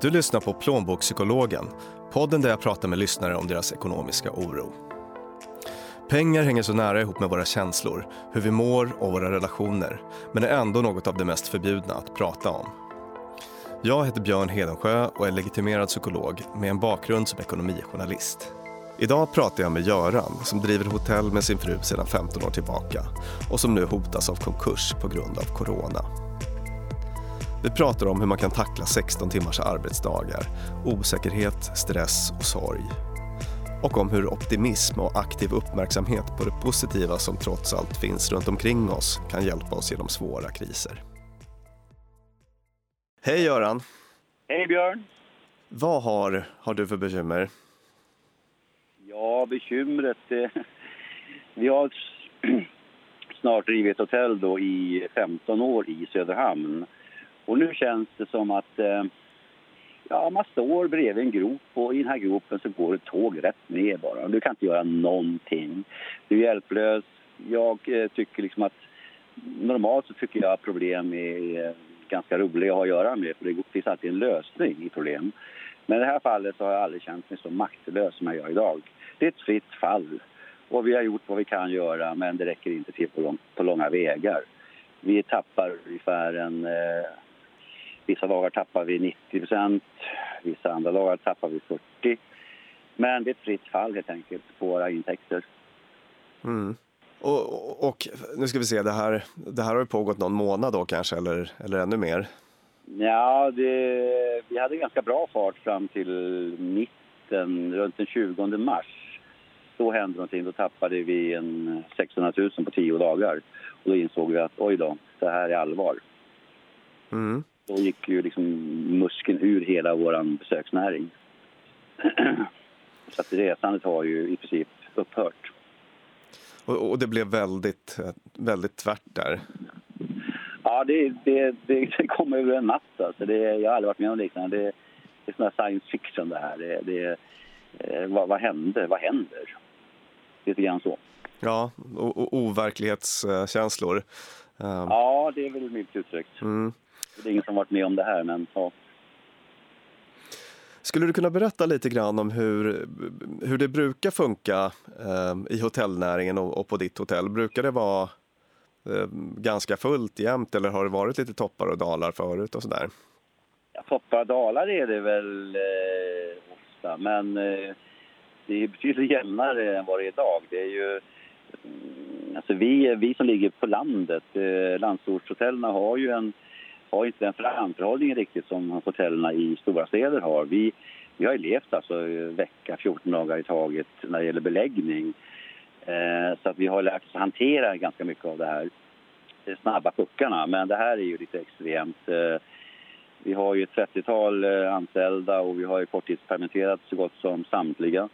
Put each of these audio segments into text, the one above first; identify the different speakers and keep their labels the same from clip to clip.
Speaker 1: Du lyssnar på Plånbokspsykologen, podden där jag pratar med lyssnare om deras ekonomiska oro. Pengar hänger så nära ihop med våra känslor, hur vi mår och våra relationer, men är ändå något av det mest förbjudna att prata om. Jag heter Björn Hedensjö och är legitimerad psykolog med en bakgrund som ekonomijournalist. Idag pratar jag med Göran som driver hotell med sin fru sedan 15 år tillbaka och som nu hotas av konkurs på grund av corona. Vi pratar om hur man kan tackla 16 timmars arbetsdagar, osäkerhet, stress och sorg. Och om hur optimism och aktiv uppmärksamhet på det positiva som trots allt finns runt omkring oss kan hjälpa oss genom svåra kriser. Hej Göran!
Speaker 2: Hej Björn!
Speaker 1: Vad har, har du för bekymmer?
Speaker 2: Ja, bekymret... Eh, vi har snart drivit hotell då i 15 år i Söderhamn. Och nu känns det som att eh, ja, man står bredvid en grop och i den här gropen så går ett tåg rätt ner bara. Du kan inte göra någonting. Du är hjälplös. Jag eh, tycker liksom att normalt så tycker jag att problem är eh, ganska roliga att ha att göra med för det finns alltid en lösning i problem. Men i det här fallet så har jag aldrig känt mig så maktlös som jag gör idag. Det är ett fritt fall och vi har gjort vad vi kan göra men det räcker inte till på, lång, på långa vägar. Vi tappar ungefär en... Eh, vissa dagar tappar vi 90 procent, vissa andra dagar tappar vi 40 Men det är ett fritt fall helt enkelt på våra intäkter.
Speaker 1: Mm. Och, och, och, nu ska vi se, det här, det här har pågått någon månad då kanske, eller, eller ännu mer?
Speaker 2: Ja, det, vi hade ganska bra fart fram till mitten, runt den 20 mars. Då hände någonting, då tappade vi en 600 000 på tio dagar. Och då insåg vi att oj då, det här är allvar. Mm. Då gick ju liksom muskeln ur hela vår besöksnäring. Så att resandet har ju i princip upphört.
Speaker 1: Och, och, det blev väldigt, väldigt tvärt där.
Speaker 2: Ja, det, det, det, det kom över en natt. Alltså. Det, jag har aldrig varit med om liknande. Det, det är sån science fiction det här. Det, det, eh, vad, vad hände? Vad händer? Lite grann så.
Speaker 1: Ja, och, och overklighetskänslor.
Speaker 2: Um. Ja, det är väl milt uttryckt. Mm. Det är ingen som varit med om det här, men ja.
Speaker 1: Skulle du kunna berätta lite grann om hur, hur det brukar funka eh, i hotellnäringen och, och, på ditt hotell? Brukar det vara eh, ganska fullt jämt eller har det varit lite toppar och dalar förut och sådär?
Speaker 2: Ja, toppar och dalar är det väl eh, ofta, men eh, det är betydligt jämnare än vad det är idag. Det är ju, mm, alltså vi, vi som ligger på landet, eh, landsortshotellen har ju en har inte den framförhållningen riktigt som hotellen i stora städer har. Vi, vi har ju levt alltså vecka, 14 dagar i taget när det gäller beläggning. Eh, så att vi har lärt oss hantera ganska mycket av det här de snabba puckarna. Men det här är ju lite extremt. Eh, vi har ju ett 30-tal eh, anställda och vi har ju korttidspermitterat så gott som samtliga.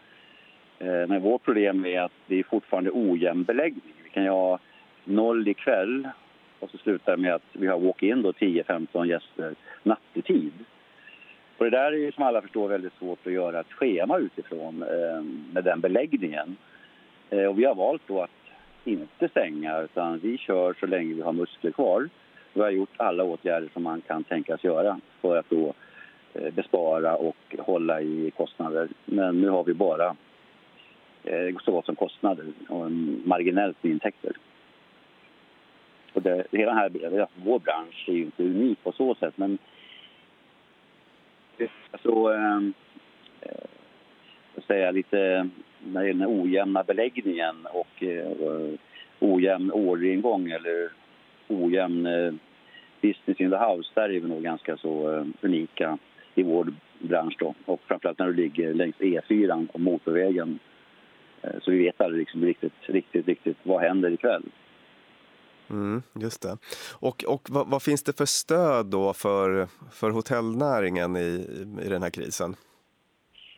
Speaker 2: Eh, men vårt problem är att det är fortfarande ojämn beläggning. Vi kan ju ha noll ikväll och så slutar det med att vi har walk-in då 10-15 gäster nattetid. Och det där är ju som alla förstår väldigt svårt att göra ett schema utifrån eh, med den beläggningen. Eh, och vi har valt då att inte stänga utan vi kör så länge vi har muskler kvar. Vi har gjort alla åtgärder som man kan tänkas göra för att då eh, bespara och hålla i kostnader. Men nu har vi bara eh, så gott som kostnader och marginellt med intäkter. Det, hela här, vår bransch är ju inte unik på så sätt, men så, alltså, ehm, eh, säga lite när det gäller den ojämna beläggningen och eh, ojämn orderingång eller ojämn eh, business in the house, där är vi nog ganska så eh, unika i vår bransch då. Och framförallt när du ligger längs E4 och motorvägen. Eh, så vi vet aldrig liksom riktigt, riktigt, riktigt vad händer ikväll.
Speaker 1: Mm, Mm, just det. Och, och vad, vad, finns det för stöd då för, för hotellnäringen i, i den här krisen?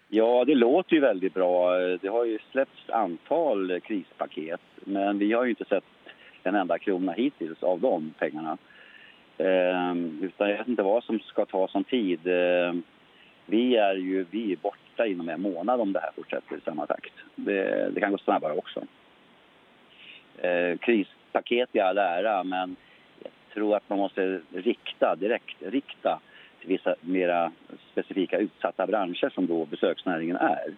Speaker 2: Ja, det låter ju väldigt bra. Det har ju släppts antal krispaket men vi har ju inte sett en enda krona hittills av de pengarna. Ehm, utan jag vet inte vad som ska ta som tid. Ehm, vi är ju vi är borta inom en månad om det här fortsätter i samma takt. Det, det kan gå snabbare också. Ehm, kris, paket i all ära, men jag tror att man måste rikta direkt rikta vissa mer specifika utsatta branscher som då besöksnäringen är.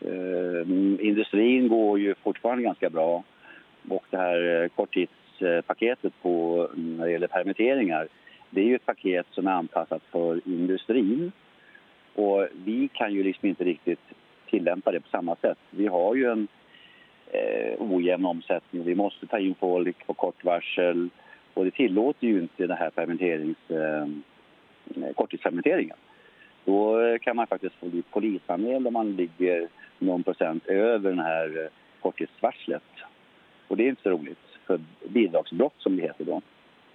Speaker 2: Eh, industrin går ju fortfarande ganska bra och det här eh, korttidspaketet på, mm, när det gäller permitteringar det är ju ett paket som är anpassat för industrin. Och vi kan ju liksom inte riktigt tillämpa det på samma sätt. Vi har ju en eh, ojämn omsättning. Vi måste ta in folk på kort varsel och det tillåter ju inte den här permitterings, eh, korttidspermitteringen. Då kan man faktiskt få bli polisanmäld om man ligger någon procent över den här eh, korttidsvarslet. Och det är inte så roligt för bidragsbrott som det heter då.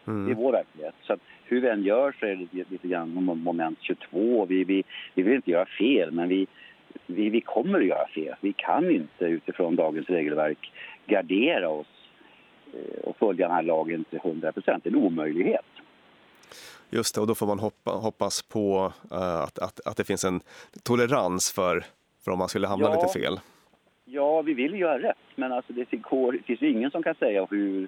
Speaker 2: Mm. Det är vår verklighet. Så hur vi än gör så är det lite grann moment 22. Vi, vi, vi vill inte göra fel, men vi, vi, vi kommer att göra fel. Vi kan inte utifrån dagens regelverk gardera oss eh, och följa den här lagen till 100 procent. Det är en omöjlighet.
Speaker 1: Just det, och då får man hoppa, hoppas på uh, att, att, att det finns en tolerans för, för om man skulle hamna ja, lite fel.
Speaker 2: Ja, vi vill göra rätt, men alltså det, går, det finns ju ingen som kan säga hur,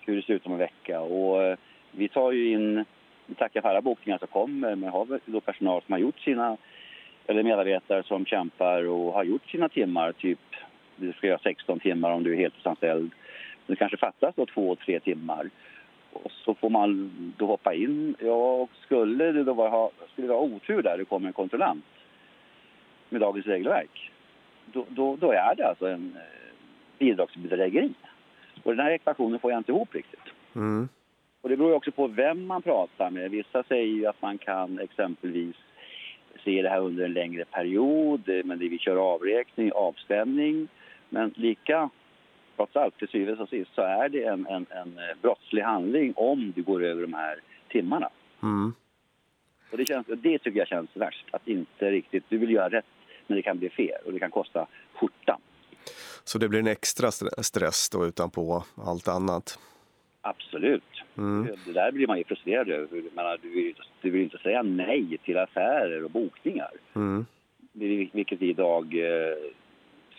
Speaker 2: hur det ser ut om en vecka. Och uh, vi tar ju in, vi tackar för alla bokningar som kommer, men har då personal som har gjort sina eller medarbetare som kämpar och har gjort sina timmar, typ du ska göra 16 timmar om du är heltidsanställd. Det kanske fattas då två, tre timmar. Och så får man då hoppa in. Ja, skulle det då vara, skulle det vara otur där det kommer en kontrollant med dagens regelverk, då, då, då är det alltså en eh, bidragsbedrägeri. Och den här ekvationen får jag inte ihop riktigt. Mm. Och det beror också på vem man pratar med. Vissa säger ju att man kan exempelvis se det här under en längre period, men det vi kör avräkning, avstämning. Men lika, trots allt, till syvende och sist så är det en, en, en brottslig handling om du går över de här timmarna. Mm. Och det, känns, det tycker jag känns värst, att inte riktigt, du vill göra rätt men det kan bli fel och det kan kosta skjortan.
Speaker 1: Så det blir en extra stress då utanpå allt annat?
Speaker 2: Absolut. Mm. Det där blir man ju frustrerad över. Menar, du, vill, du vill inte säga nej till affärer och bokningar. Mm. Vilket vi idag eh,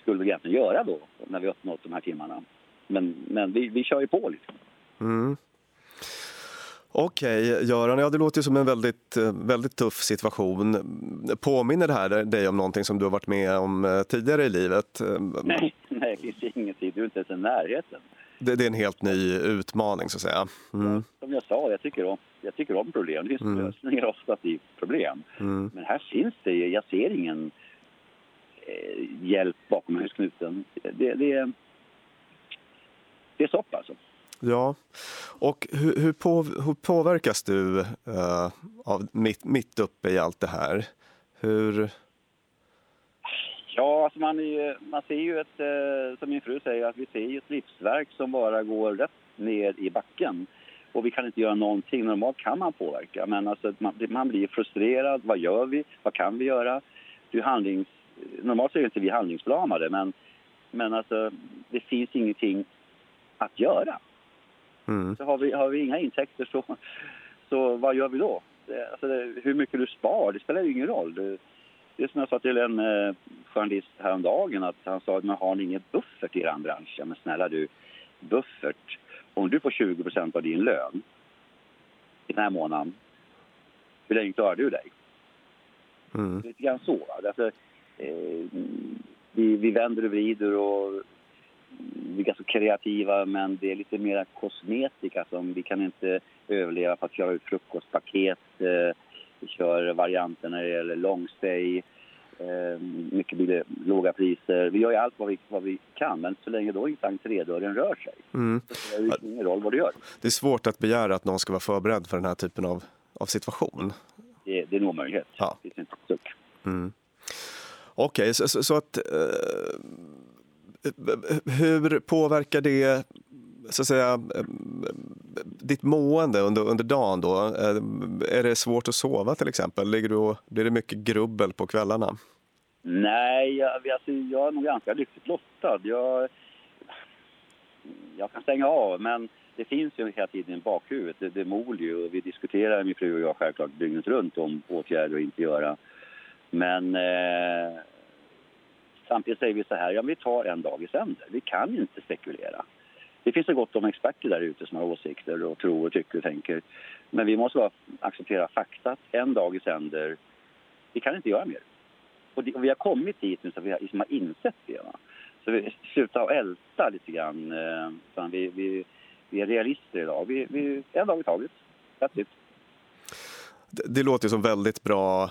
Speaker 2: skulle vi egentligen göra då, när vi uppnått de här timmarna. Men, men vi, vi kör ju på liksom. Mm.
Speaker 1: Okej, okay, Göran, ja, det låter ju som en väldigt, eh, väldigt tuff situation. Påminner det här dig om någonting som du har varit med om eh, tidigare i livet?
Speaker 2: Nej, nej det finns ingenting. Du är inte ens i närheten
Speaker 1: det, det, är en helt ny utmaning så att säga.
Speaker 2: Mm. Som jag sa, jag tycker om, jag tycker om problem. Det finns mm. lösningar oftast i problem. Mm. Men här finns det, jag ser ingen eh, hjälp bakom husknuten. Det, det, det är sopp alltså.
Speaker 1: Ja, och hur, hur, på, hur påverkas du uh, av mitt, mitt uppe i allt det här? Hur...
Speaker 2: Ja, alltså man, är, man ser ju ett, eh, som min fru säger, att vi ser ju ett livsverk som bara går rätt ner i backen. Och vi kan inte göra någonting. Normalt kan man påverka, men alltså man, man blir frustrerad. Vad gör vi? Vad kan vi göra? Du handlings, normalt är inte vi handlingsförlamade, men, men alltså, det finns ingenting att göra. Mm. Så har vi, har vi inga intäkter, så, så vad gör vi då? Alltså hur mycket du spar, det spelar ju ingen roll. Det, det som jag sa till en eh, journalist häromdagen att han sa att har ni ingen buffert i er bransch? men snälla du, buffert. Om du får 20% av din lön i den här månaden, hur länge klarar du dig? Mm. Lite grann så. Alltså, eh, vi, vi vänder och vrider och vi är ganska kreativa men det är lite mer kosmetika som vi kan inte överleva på att klara ut frukostpaket eh, vi kör varianter när det gäller long stay, eh, mycket blir låga priser. Vi gör allt vad vi, vad vi kan, men så länge då inte entrédörren rör sig mm. så spelar det ingen roll vad du gör.
Speaker 1: Det är svårt att begära att någon ska vara förberedd för den här typen av, av situation.
Speaker 2: Det, det är en omöjlighet. Ja. Det finns inte
Speaker 1: mm. Okej, okay, så, så, så, att... Eh, hur påverkar det så att säga, ditt mående under, under dagen då? Eh, är det svårt att sova till exempel? Ligger du och, blir det mycket grubbel på kvällarna?
Speaker 2: Nej, jag, alltså, jag är nog ganska lyckligt lottad. Jag, jag kan stänga av, men det finns ju hela tiden i bakhuvudet. Det, det mol ju och vi diskuterar, min fru och jag, självklart dygnet runt om åtgärder att inte göra. Men eh, samtidigt säger vi så här, ja vi tar en dag i sänder. Vi kan inte spekulera. Det finns så gott om experter där ute som har åsikter och tror och tycker och tänker. Men vi måste bara acceptera fakta. En dag i sänder. Vi kan inte göra mer. Och, det, och vi har kommit dit nu så vi har, liksom har insett det. Va? Så vi slutar att älta lite grann. Eh, vi, vi, vi är realister idag. Vi, vi, en dag i taget. That's it.
Speaker 1: Det, det låter som väldigt bra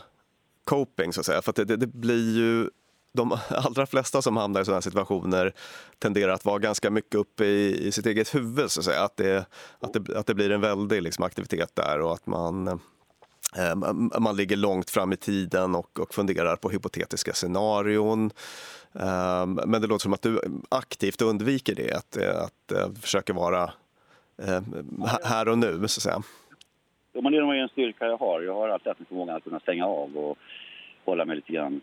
Speaker 1: coping så att säga. För att det, det, det blir ju de allra flesta som hamnar i sådana här situationer tenderar att vara ganska mycket uppe i, i sitt eget huvud, så att säga. Att det, att det, att det blir en väldig liksom, aktivitet där och att man, eh, man ligger långt fram i tiden och, och funderar på hypotetiska scenarion. Eh, men det låter som att du aktivt undviker det, att, att, att försöka vara eh, här och nu, så att säga.
Speaker 2: Ja, men det är en styrka jag har. Jag har alltid haft förmågan att kunna stänga av och hålla mig lite grann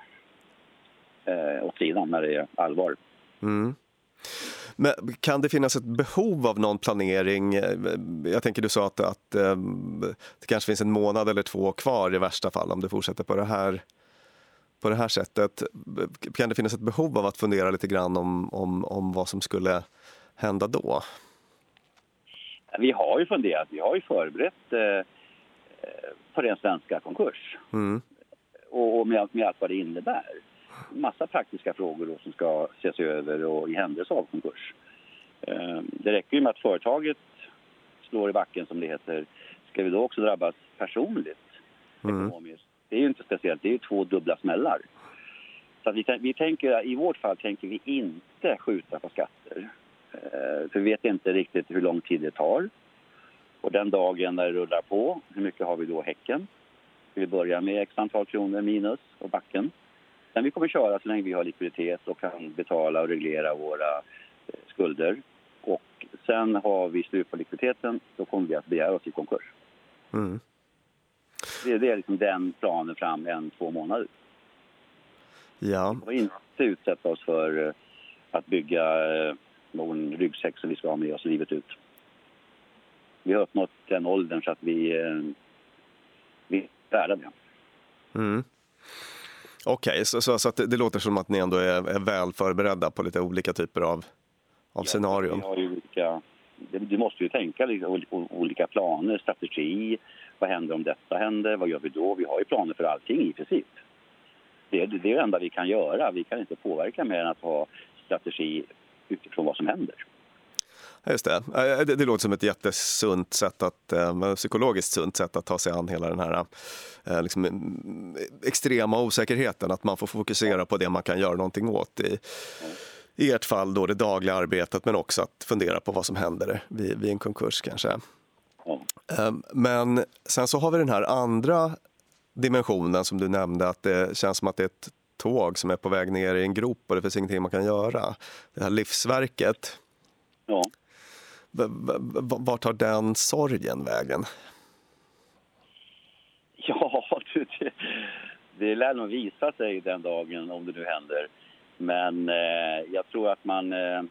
Speaker 2: eh, åt sidan när det är allvar.
Speaker 1: Mm. Men kan det finnas ett behov av någon planering? Jag tänker du sa att, att um, det kanske finns en månad eller två kvar i värsta fall om det fortsätter på det här på det här sättet. Kan det finnas ett behov av att fundera lite grann om, om, om vad som skulle hända då?
Speaker 2: Vi har ju funderat, vi har ju förberett eh, på den svenska konkurs. Mm. Och, och med, med allt vad det innebär massa praktiska frågor då som ska ses över och i händelse av konkurs. Ehm, det räcker ju med att företaget slår i backen som det heter. Ska vi då också drabbas personligt mm. ekonomiskt? Det är ju inte speciellt, det är två dubbla smällar. Så vi, vi tänker, i vårt fall tänker vi inte skjuta på skatter. Ehm, för vi vet inte riktigt hur lång tid det tar. Och den dagen när det rullar på, hur mycket har vi då häcken? Ska vi börja med x antal kronor minus och backen? Men vi kommer köra så länge vi har likviditet och kan betala och reglera våra eh, skulder. Och sen har vi slut på likviditeten, då kommer vi att begära oss i konkurs. Mm. Det, det, är liksom den planen fram en, två månader.
Speaker 1: Ja.
Speaker 2: Och inte utsätta oss för eh, att bygga eh, någon ryggsäck som vi ska ha med oss livet ut. Vi har uppnått den åldern så att vi, vi är värda det.
Speaker 1: Mm. Okej, okay, så, så, så det, det, låter som att ni ändå är, är, väl förberedda på lite olika typer av, av ja, scenarion.
Speaker 2: Vi har ju olika, du måste ju tänka liksom, olika planer, strategi. Vad händer om detta händer? Vad gör vi då? Vi har ju planer för allting i princip. Det, det, är det enda vi kan göra. Vi kan inte påverka mer än att ha strategi utifrån vad som händer.
Speaker 1: Just det. det. det. låter som ett jättesunt sätt att, eh, psykologiskt sunt sätt att ta sig an hela den här eh, liksom, extrema osäkerheten. Att man får fokusera på det man kan göra någonting åt. I, i ert fall då det dagliga arbetet men också att fundera på vad som händer vid, vid en konkurs kanske. Mm. Men sen så har vi den här andra dimensionen som du nämnde att det känns som att det är ett tåg som är på väg ner i en grop och det finns ingenting man kan göra. Det här livsverket.
Speaker 2: Ja.
Speaker 1: Vart tar den sorgen vägen?
Speaker 2: Ja, det, det lär nog visa sig den dagen om det nu händer. Men eh, jag tror att man... Eh,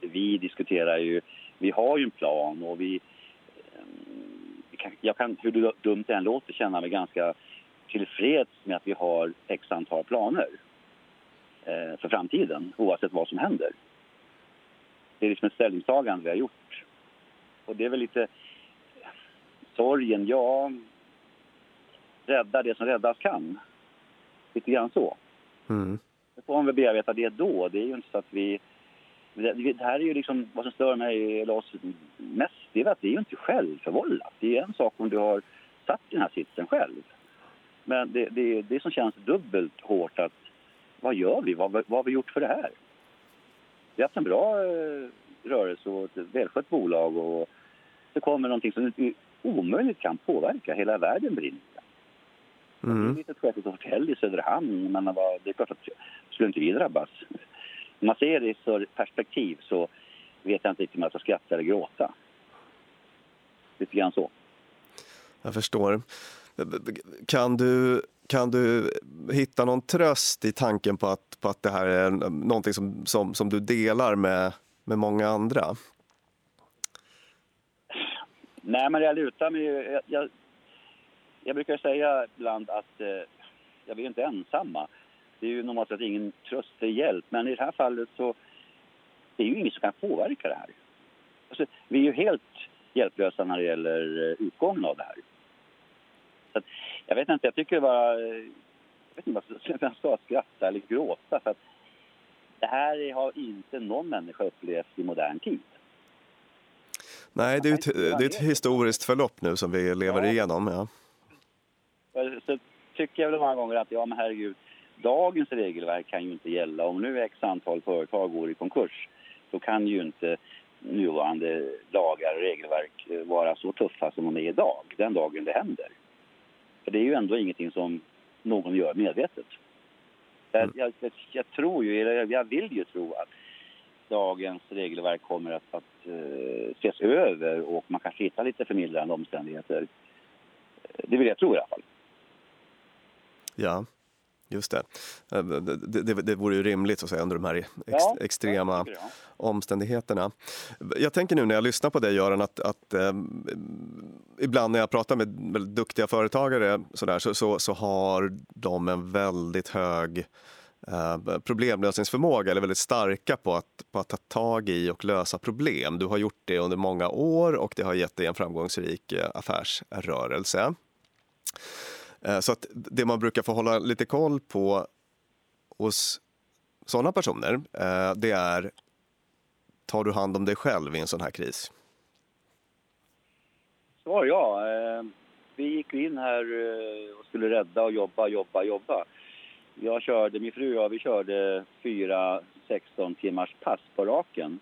Speaker 2: vi diskuterar ju... Vi har ju en plan och vi... Eh, jag kan, hur dumt det än låter, känna mig ganska tillfreds med att vi har x antal planer eh, för framtiden, oavsett vad som händer det är liksom ett ställningstagande vi har gjort. Och det är väl lite sorgen, ja, rädda det som räddas kan. Lite grann så. Mm. Då får man väl bearbeta det då. Det är ju inte så att vi... Det, här är ju liksom vad som stör mig, eller oss mest, det är att det är ju inte självförvållat. Det är en sak om du har satt den här sitsen själv. Men det, det, det som känns dubbelt hårt att vad gör vi? Vad, vad har vi gjort för det här? Vi har haft en bra eh, rörelse och ett välskött bolag och det kommer någonting som omöjligt kan påverka. Hela världen brinner. Mm. Det är ett litet hotell i Söderhamn, men det är klart att skulle inte vi drabbas. Om man ser det i större perspektiv så vet jag inte riktigt om jag ska skratta eller gråta. Lite grann så.
Speaker 1: Jag förstår. Kan du kan du hitta någon tröst i tanken på att, på att det här är någonting som, som, som du delar med, med många andra?
Speaker 2: Nej, men jag lutar mig jag, jag, jag brukar säga ibland att eh, jag är inte ensamma. Det är ju normalt sett ingen tröst eller hjälp, men i det här fallet så det är ju ingen som kan påverka det här. Alltså, vi är ju helt hjälplösa när det gäller eh, utgången av det här. Så jag vet inte, jag tycker det var... Jag vet inte om jag ska skratta eller gråta. För att det här har inte någon människa upplevt i modern tid.
Speaker 1: Nej, det är, ett, det är ett historiskt förlopp nu som vi lever ja. igenom. Ja.
Speaker 2: Så tycker jag väl många gånger att ja, men herregud, dagens regelverk kan ju inte gälla. Om nu x antal företag går i konkurs, så kan ju inte nuvarande lagar och regelverk vara så tuffa som de är idag, den dagen det händer. För det är ju ändå ingenting som någon gör medvetet. Mm. Jag, jag, jag, tror ju, eller jag vill ju tro att dagens regelverk kommer att, att uh, ses över och man kanske hittar lite förmildrande omständigheter. Det vill jag tro i alla fall.
Speaker 1: Ja. Just det. Eh, det, det, det vore ju rimligt att säga, under de här ex, ja, extrema omständigheterna. Jag tänker nu när jag lyssnar på dig Göran att, att eh, ibland när jag pratar med väldigt duktiga företagare så, där, så, så, så har de en väldigt hög eh, problemlösningsförmåga eller väldigt starka på att, på att ta tag i och lösa problem. Du har gjort det under många år och det har gett dig en framgångsrik eh, affärsrörelse. Eh, så att det man brukar få hålla lite koll på hos sådana personer, eh, det är tar du hand om dig själv i en sån här kris?
Speaker 2: Svar ja. Eh, vi gick in här och skulle rädda och jobba, jobba, jobba. Jag körde, min fru och jag, vi körde fyra 16 timmars pass på raken.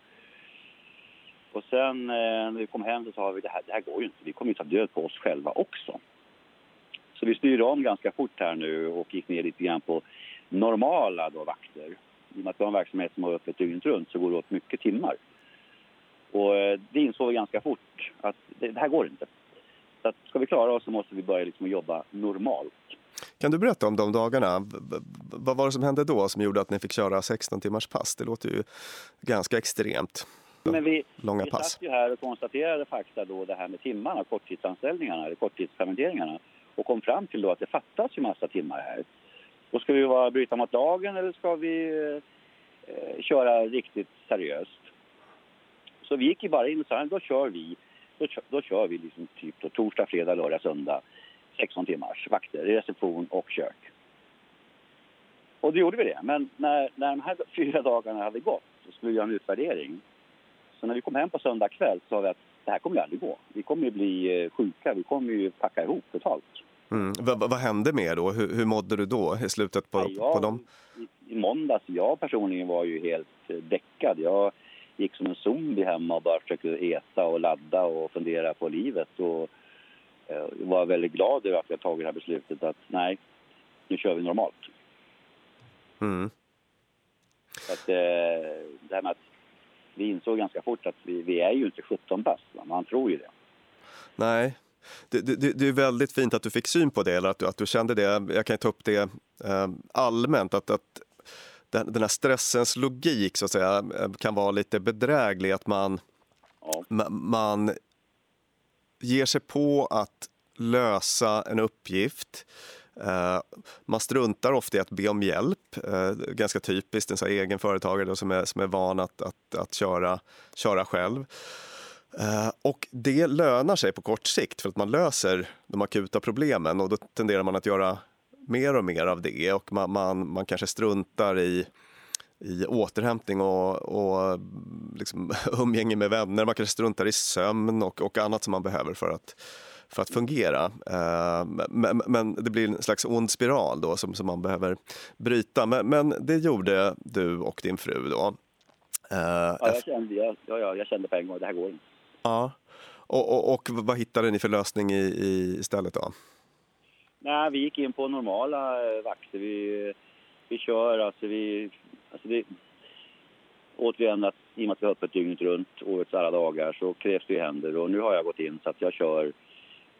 Speaker 2: Och sen när vi kom hem så sa vi det här, det här går ju inte, vi kommer ju ta död på oss själva också. Så vi styrde om ganska fort här nu och gick ner lite grann på normala då, vakter. I och med att vi har en verksamhet som har öppet dygnet runt så går det åt mycket timmar. Och eh, det insåg vi ganska fort att det, det här går inte. Så att ska vi klara oss så måste vi börja liksom jobba normalt.
Speaker 1: Kan du berätta om de dagarna? Vad var det som hände då som gjorde att ni fick köra 16 timmars pass? Det låter ju ganska extremt.
Speaker 2: Men vi, Långa vi pass. satt ju här och konstaterade fakta då det här med timmarna, korttidsanställningarna eller korttidspermitteringarna och kom fram till då att det fattas ju massa timmar här. Då ska vi vara, bryta mot lagen eller ska vi eh, köra riktigt seriöst? Så vi gick ju bara in och sa då kör vi, då, då kör vi liksom typ då, torsdag, fredag, lördag, söndag 16 timmars vakter i reception och kök. Och då gjorde vi det. Men när, när de här fyra dagarna hade gått så skulle vi göra en utvärdering. Så när vi kom hem på söndag kväll så sa vi att det här kommer ju aldrig gå. Vi kommer ju bli eh, sjuka, vi kommer ju packa ihop totalt.
Speaker 1: Mm. Vad, vad hände med er då? Hur, hur mådde du då i slutet på, ja, jag, på dem?
Speaker 2: I, I måndags, jag personligen var ju helt eh, däckad. Jag gick som en zombie hemma och bara försökte äta och ladda och fundera på livet. Och eh, var väldigt glad över att jag tagit det här beslutet att nej, nu kör vi normalt. Mm. Att, eh, det här med att vi insåg ganska fort att vi, vi är ju inte 17 pass, man tror ju det.
Speaker 1: Nej, det, det, det, är väldigt fint att du fick syn på det, eller att du, att du kände det. Jag kan ta upp det eh, allmänt, att, att den, den här stressens logik så att säga, eh, kan vara lite bedräglig. Att man, ja. man ger sig på att lösa en uppgift. Uh, man struntar ofta i att be om hjälp. Uh, ganska typiskt, en så egen företagare som är, som är van att, att, att köra, köra själv. Eh, och det lönar sig på kort sikt för att man löser de akuta problemen och då tenderar man att göra mer och mer av det och man, man, man kanske struntar i, i återhämtning och, och liksom umgänge med vänner. Man kanske struntar i sömn och, och annat som man behöver för att, för att fungera. Uh, men, men, det blir en slags ond spiral då som, som man behöver bryta. Men, men det gjorde du och din fru då.
Speaker 2: Uh, ja, jag kände, jag, ja, ja, jag kände på en gång det här går inte.
Speaker 1: Ja. Och, och, och vad hittade ni för lösning i, i istället då?
Speaker 2: Nej, vi gick in på normala eh, vakter. Vi, vi kör, alltså vi... Alltså det, återigen, att, i och med att vi har öppet dygnet runt, årets alla dagar, så krävs det ju händer. Och nu har jag gått in så att jag kör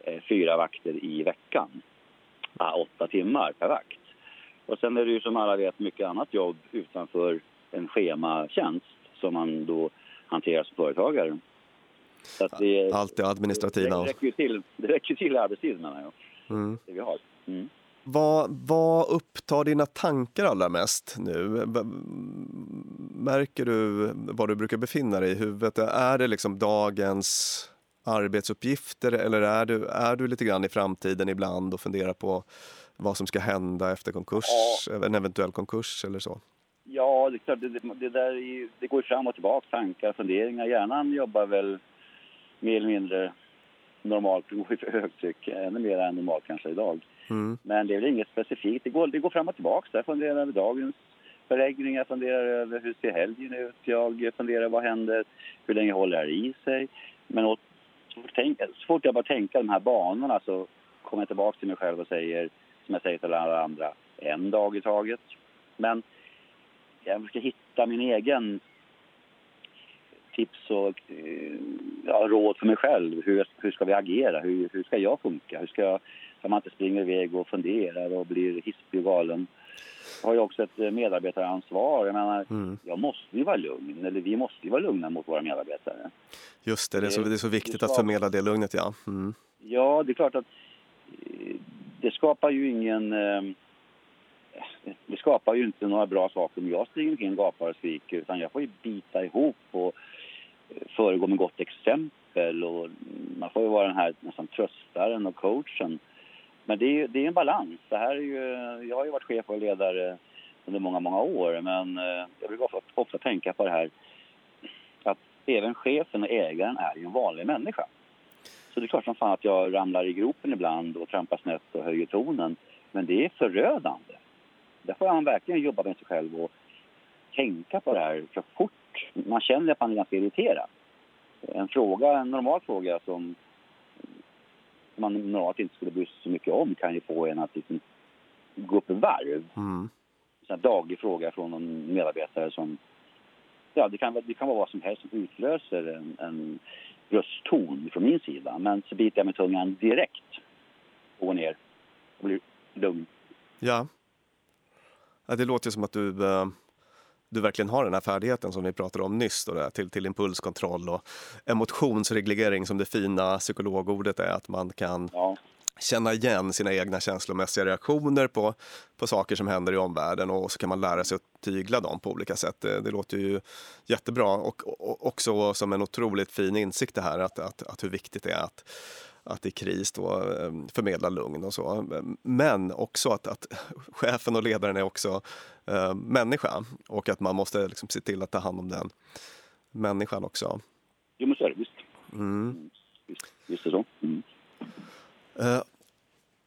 Speaker 2: eh, fyra vakter i veckan. Ah, åtta timmar per vakt. Och sen är det ju som alla vet mycket annat jobb utanför en schematjänst som man då hanterar som företagare.
Speaker 1: Så att det, Allt det administrativa.
Speaker 2: Det, räcker ju till, det räcker till arbetstiden menar jag. Mm. Det vi har. Mm.
Speaker 1: Vad, vad upptar dina tankar allra mest nu? märker du var du brukar befinna dig i huvudet? Är det liksom dagens arbetsuppgifter eller är du, är du lite grann i framtiden ibland och funderar på vad som ska hända efter konkurs, ja. en eventuell konkurs eller så?
Speaker 2: Ja, det det, det, där är, det går fram och tillbaka, tankar, funderingar. Hjärnan jobbar väl mer eller mindre normalt, går för högtryck, ännu mer än normalt kanske idag. Mm. Men det är väl inget specifikt, det går, det går fram och tillbaka. Jag funderar över dagens förläggning, jag funderar över hur ser helgen ut, jag funderar vad händer, hur länge håller det här i sig. Men åt, så, fort tänk, så fort jag bara tänker de här banorna så kommer jag tillbaka till mig själv och säger, som jag säger till alla andra, en dag i taget. Men jag försöker hitta min egen tips och eh, ja, råd för mig själv. Hur, hur ska vi agera? Hur, hur ska jag funka? Hur ska jag, så man inte springer iväg och funderar och blir hispig och galen. Jag har ju också ett medarbetaransvar. Jag menar, mm. jag måste ju vara lugn, eller vi måste ju vara lugna mot våra medarbetare.
Speaker 1: Just det, det är så, det är så viktigt att förmedla det lugnet, ja. Mm.
Speaker 2: Ja, det är klart att eh, det skapar ju ingen... Eh, det skapar ju inte några bra saker om jag springer omkring och gapar och skriker utan jag får ju bita ihop och föregå med gott exempel och man får ju vara den här nästan tröstaren och coachen. Men det är, det är en balans. Det här är ju, jag har ju varit chef och ledare under många, många år men eh, jag brukar ofta, ofta tänka på det här att även chefen och ägaren är ju en vanlig människa. Så det är klart som fan att jag ramlar i gropen ibland och trampar snett och höjer tonen. Men det är förödande. Där får man verkligen jobba med sig själv och tänka på det här så fort man känner att man är ganska irriterad. En fråga, en normal fråga som man normalt inte skulle bry sig så mycket om kan ju få en att liksom gå upp i varv. Mm. En daglig fråga från en medarbetare som... Ja, det kan, det kan vara vad som helst som utlöser en, en röstton från min sida. Men så biter jag med tungan direkt och går ner och blir lugn.
Speaker 1: Ja. ja det låter som att du... Uh du verkligen har den här färdigheten som vi pratade om nyss då, där, till, till impulskontroll och emotionsreglering som det fina psykologordet är, att man kan ja. känna igen sina egna känslomässiga reaktioner på, på saker som händer i omvärlden och så kan man lära sig att tygla dem på olika sätt. Det, det låter ju jättebra och, och också som en otroligt fin insikt det här att, att, att hur viktigt det är att att i kris då eh, förmedla lugn och så. Men också att, att chefen och ledaren är också äh, människa och att man måste liksom se till att ta hand om den människan också.
Speaker 2: Jo, men så är det visst. Mm. Visst, visst är det så. Mm.
Speaker 1: Uh,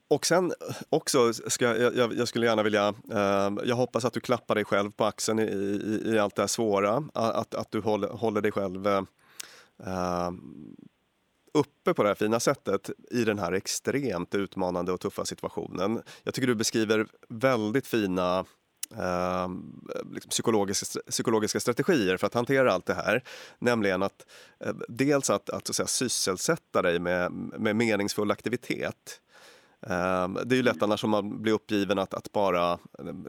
Speaker 1: och sen också, ska, jag, jag, skulle gärna vilja, uh, jag hoppas att du klappar dig själv på axeln i, i, i allt det här svåra, att, att du håller, håller dig själv uh, uppe på det här fina sättet i den här extremt utmanande och tuffa situationen. Jag tycker du beskriver väldigt fina eh, liksom psykologiska, psykologiska strategier för att hantera allt det här. Nämligen att eh, dels att, att, så att säga, sysselsätta dig med, med meningsfull aktivitet. Eh, det är ju lätt annars om man blir uppgiven att, att bara eh,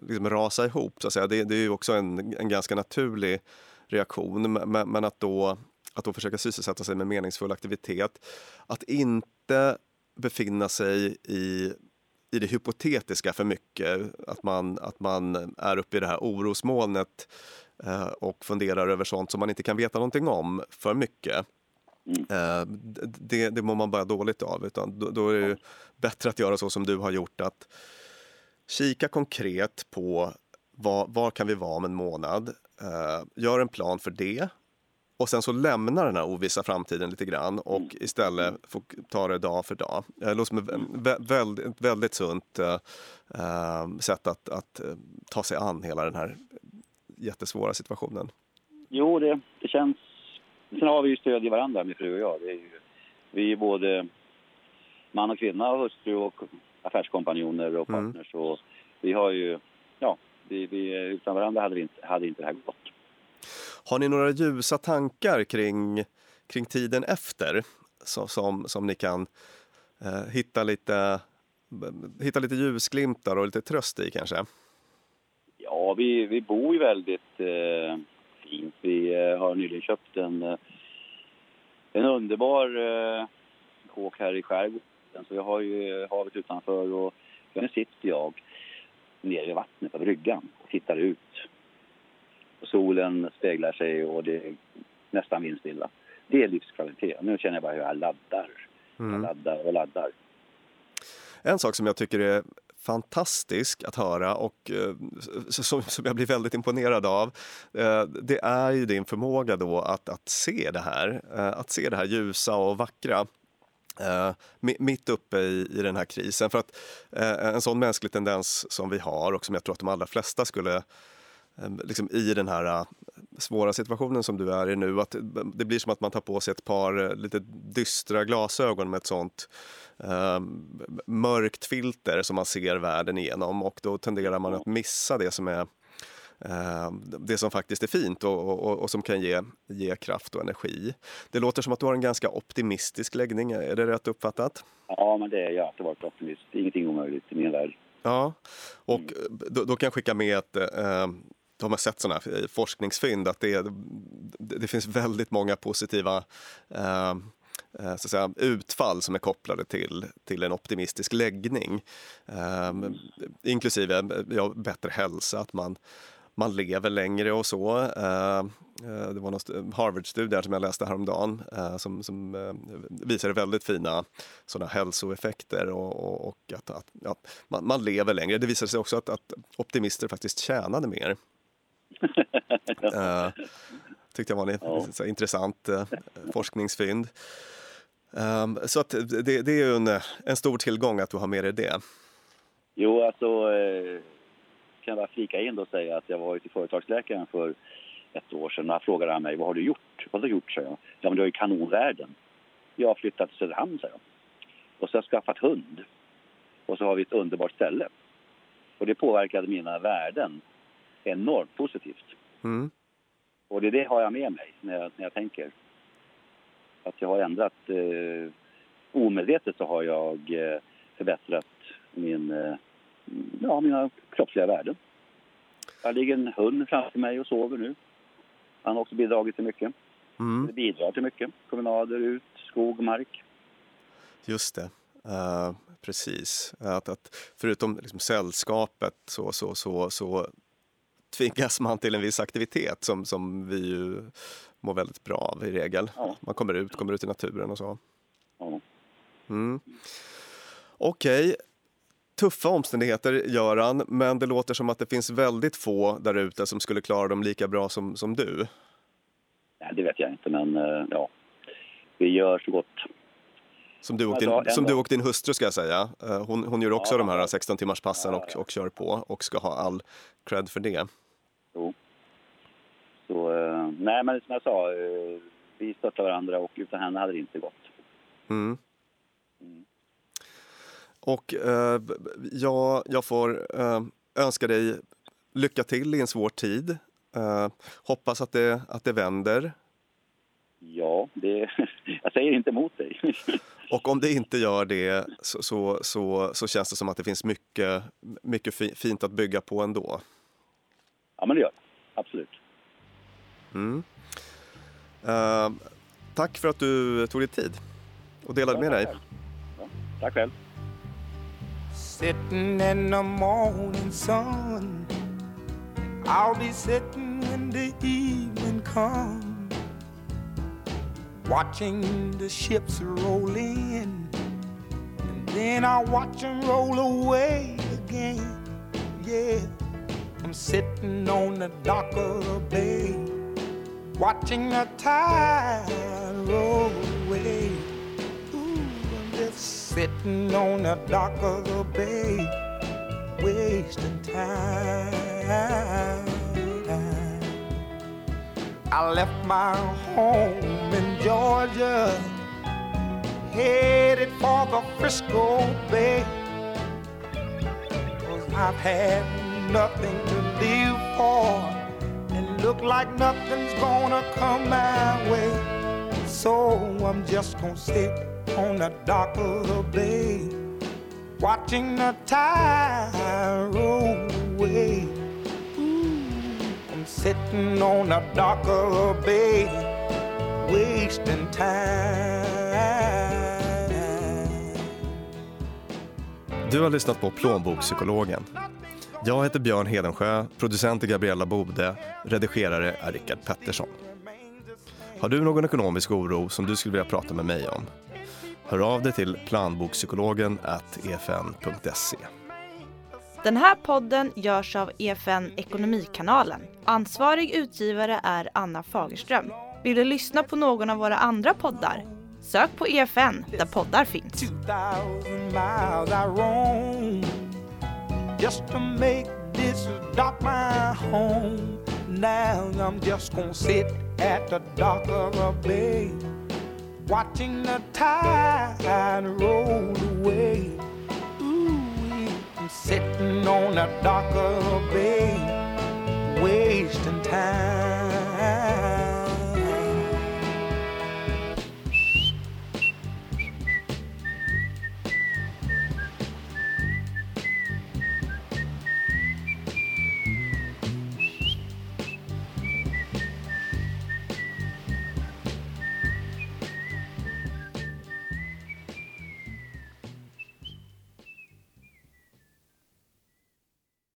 Speaker 1: liksom rasa ihop. Så att säga. Det, det är ju också en, en ganska naturlig reaktion. Men, men att då att då försöka sysselsätta sig med meningsfull aktivitet. Att inte befinna sig i, i det hypotetiska för mycket. Att man, att man är uppe i det här orosmolnet eh, och funderar över sånt som man inte kan veta någonting om för mycket. Eh, det, det mår man bara dåligt av. Utan då, då, är det bättre att göra så som du har gjort. Att kika konkret på var, var kan vi vara om en månad. Eh, gör en plan för det och sen så lämnar den här ovissa framtiden lite grann och mm. istället får ta det dag för dag. Det låter som ett väldigt, väldigt sunt äh, sätt att, att ta sig an hela den här jättesvåra situationen.
Speaker 2: Jo, det, det känns... Sen har vi ju stöd i varandra, min fru och jag. Är ju, vi är både man och kvinna, och hustru och affärskompanjoner och mm. partners. Mm. Och vi har ju... Ja, vi, vi, utan varandra hade, vi inte, hade inte det här gått.
Speaker 1: Har ni några ljusa tankar kring, kring tiden efter som, som, som ni kan eh, hitta, lite, hitta lite ljusglimtar och lite tröst i kanske?
Speaker 2: Ja, vi, vi bor ju väldigt eh, fint. Vi eh, har nyligen köpt en, eh, en underbar eh, kåk här i skärgården. Så vi har ju havet utanför och nu sitter jag nere i vattnet på bryggan och tittar ut solen speglar sig och det är nästan vindstilla. Det är livskvalitet. Nu känner jag bara hur jag laddar. Mm. Jag laddar och laddar.
Speaker 1: En sak som jag tycker är fantastisk att höra och eh, som, som jag blir väldigt imponerad av. Eh, det är ju din förmåga då att, att se det här, eh, att se det här ljusa och vackra. Uh, mitt uppe i, i den här krisen. För att uh, en sån mänsklig tendens som vi har och som jag tror att de allra flesta skulle liksom i den här äh, svåra situationen som du är i nu, att det blir som att man tar på sig ett par äh, lite dystra glasögon med ett sånt eh, mörkt filter som man ser världen igenom och då tenderar man att missa det som är eh, det som faktiskt är fint och, och, och, som kan ge, ge kraft och energi. Det låter som att du har en ganska optimistisk läggning, är det rätt uppfattat?
Speaker 2: Ja, men det är jag alltid varit optimist. Ingenting omöjligt i min värld.
Speaker 1: Ja, och mm. då, då, kan jag skicka med ett eh, de har sett sådana här forskningsfynd att det, det finns väldigt många positiva eh, eh, så att säga, utfall som är kopplade till, till en optimistisk läggning. Eh, inklusive eh, ja, bättre hälsa, att man, man lever längre och så. Eh, eh det var någon Harvard-studie som jag läste häromdagen eh, som, som eh, visade väldigt fina såna hälsoeffekter och, och, och att, att ja, man, man, lever längre. Det visade sig också att, att optimister faktiskt tjänade mer uh, tyckte jag var en ja. intressant uh, forskningsfynd. Um, så att det, det är ju en, en, stor tillgång att du har med dig det.
Speaker 2: Jo, alltså eh, kan jag flika in och säga att jag var till företagsläkaren för ett år sedan. Och frågade han mig vad har du gjort? Vad har du gjort? sa jag. Ja, men du har ju kanonvärden. Jag har flyttat till Söderhamn, sa jag. Och så har jag skaffat hund. Och så har vi ett underbart ställe. Och det påverkade mina värden enormt positivt. Mm. Och det, det har jag med mig när jag, när jag tänker. Att jag har ändrat... Eh, omedvetet så har jag eh, förbättrat min, eh, ja, mina kroppsliga värden. Det ligger en hund framför mig och sover nu. Han har också bidragit till mycket. Mm. Det bidrar till mycket. Promenader ut, skog, mark.
Speaker 1: Just det. Uh, precis. Att, att förutom liksom sällskapet så, så, så, så tvingas man till en viss aktivitet som, som vi ju mår väldigt bra av i regel. Ja. Man kommer ut, kommer ut i naturen och så. Ja. Mm. Okej, okay. tuffa omständigheter Göran, men det låter som att det finns väldigt få där ute som skulle klara dem lika bra som, som du.
Speaker 2: Nej, det vet jag inte, men eh, ja, vi gör så gott
Speaker 1: som du, och din, som du och din hustru ska jag säga. Eh, hon, hon gör också ja, de här 16 timmars passen och, och kör på och ska ha all cred för det.
Speaker 2: Jo. Så, eh, nej men som jag sa, eh, vi stöttar varandra och utan henne hade det inte gått. Mm.
Speaker 1: Mm. Och eh, jag, jag får eh, önska dig lycka till i en svår tid. Eh, hoppas att det, att det vänder.
Speaker 2: Ja, det, jag säger inte emot dig.
Speaker 1: Och om det inte gör det så, så, så, så känns det som att det finns mycket, mycket fint att bygga på ändå.
Speaker 2: Ja, men det gör det. Absolut.
Speaker 1: Mm. Uh, tack för att du tog dig tid och delade ja, med dig.
Speaker 2: Ja, tack själv. Sitting in the morning sun I'll be sitting when the evening comes Watching the ships roll in And then I watch them roll away again Yeah I'm sitting on the dock of the bay, watching the tide roll away. Ooh, I'm just sitting on the dock of the bay, wasting time. I left my home in Georgia, headed for the Frisco Bay. Cause I've had nothing to live for, and look like nothing's gonna come my way. So I'm just gonna sit on the dock of the bay, watching the tide roll away. I'm sitting on the dock of the bay, wasting time.
Speaker 1: Du har lyssnat på Plånbokspsykologen Jag heter Björn Hedensjö, producent är Gabriella Bode, redigerare är Rickard Pettersson. Har du någon ekonomisk oro som du skulle vilja prata med mig om? Hör av dig till planbokpsykologen efn.se.
Speaker 3: Den här podden görs av EFN Ekonomikanalen. Ansvarig utgivare är Anna Fagerström. Vill du lyssna på någon av våra andra poddar? Sök på EFN där poddar finns. Just to make this dock my home. Now I'm just gonna sit at the dock of a bay, watching the tide roll away. Ooh, I'm sitting on the dock of a bay, wasting time.